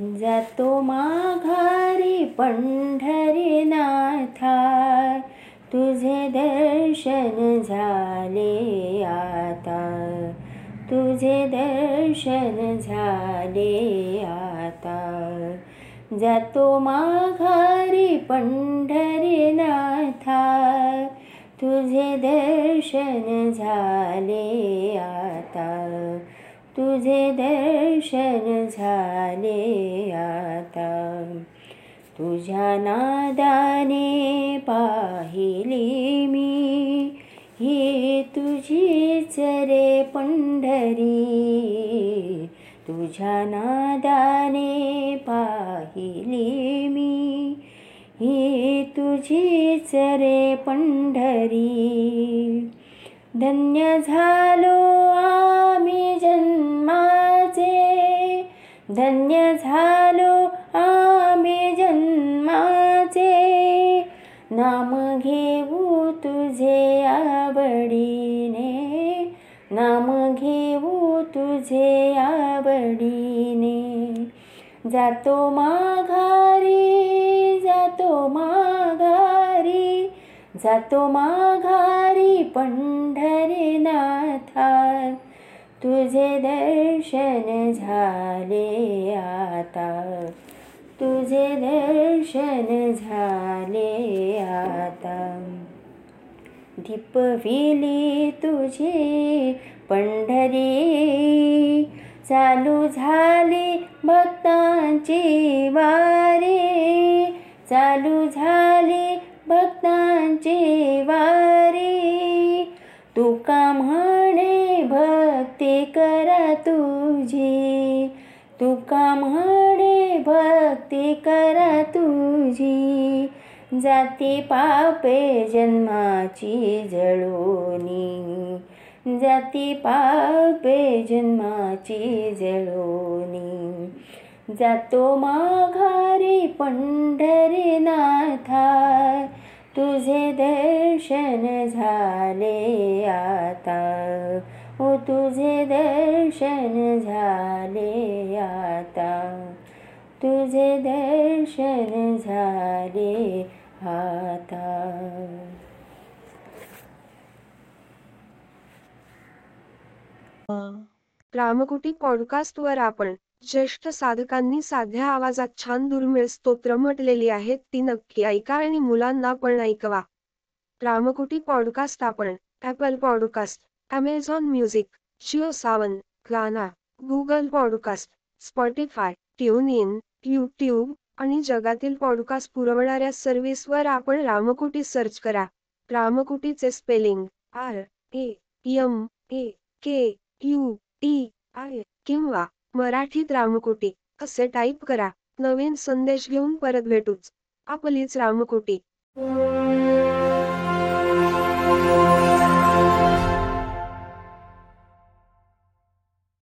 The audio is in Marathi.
जातो माघारी पंढरीनाथा तुझे दर्शन झाले आता. तुझे दर्शन झाले आता. जातो माघारी पंढरीनाथा तुझे दर्शन झाले आता. तुझे दर्शन झाले आता. तुझ्या नादाने पाहिली मी. ही तुझीच रे पंढरी. तुझ्या नादाने पाहिली मी. ही तुझीच रे पंढरी. धन्य झालो धन्य झालो आम्ही जन्माचे. नाम घेऊ तुझे आवडीने. नाम घेऊ तुझे आवडीने. जातो माघारी जातो माघारी. जातो माघारी पंढरीनाथा तुझे दर्शन झाले आता. तुझे दर्शन झाले आता. दीपविली तुझी पंढरी. चालू झाली भक्तांची वारी. चालू झाली भक्तांची वारी. तुका म्हण भक्ती करा तुझी. तुका म्हणे भक्ती करा तुझी. जाती पापे जन्माची जळोनी. जाती पापे जन्माची जळोनी. जातो माघारी पंढरीनाथा. तुझे दर्शन झाले आता. ओ तुझे दर्शन झाले आता. तुझे दर्शन झाले आता. रामकुटी पॉडकास्टवर आपण ज्येष्ठ साधकांनी साध्या आवाजात छान दुर्मिळ स्तोत्र म्हटलेली आहेत ती नक्की ऐका आणि मुलांना पण ऐकवा. रामकुटी पॉडकास्ट आपण Apple podcast Amazon music Jio Saavn Gaana Google podcast Spotify tune in YouTube आणि जगातील पॉडकास्ट पुरवणाऱ्या सर्व्हिसवर आपण रामकुटी सर्च करा. रामकुटीचे spelling R A M A K U T I किंवा मराठीत रामकोटी असे टाईप करा. नवीन संदेश घेऊन परत भेटूच. आपलीच रामकोटी.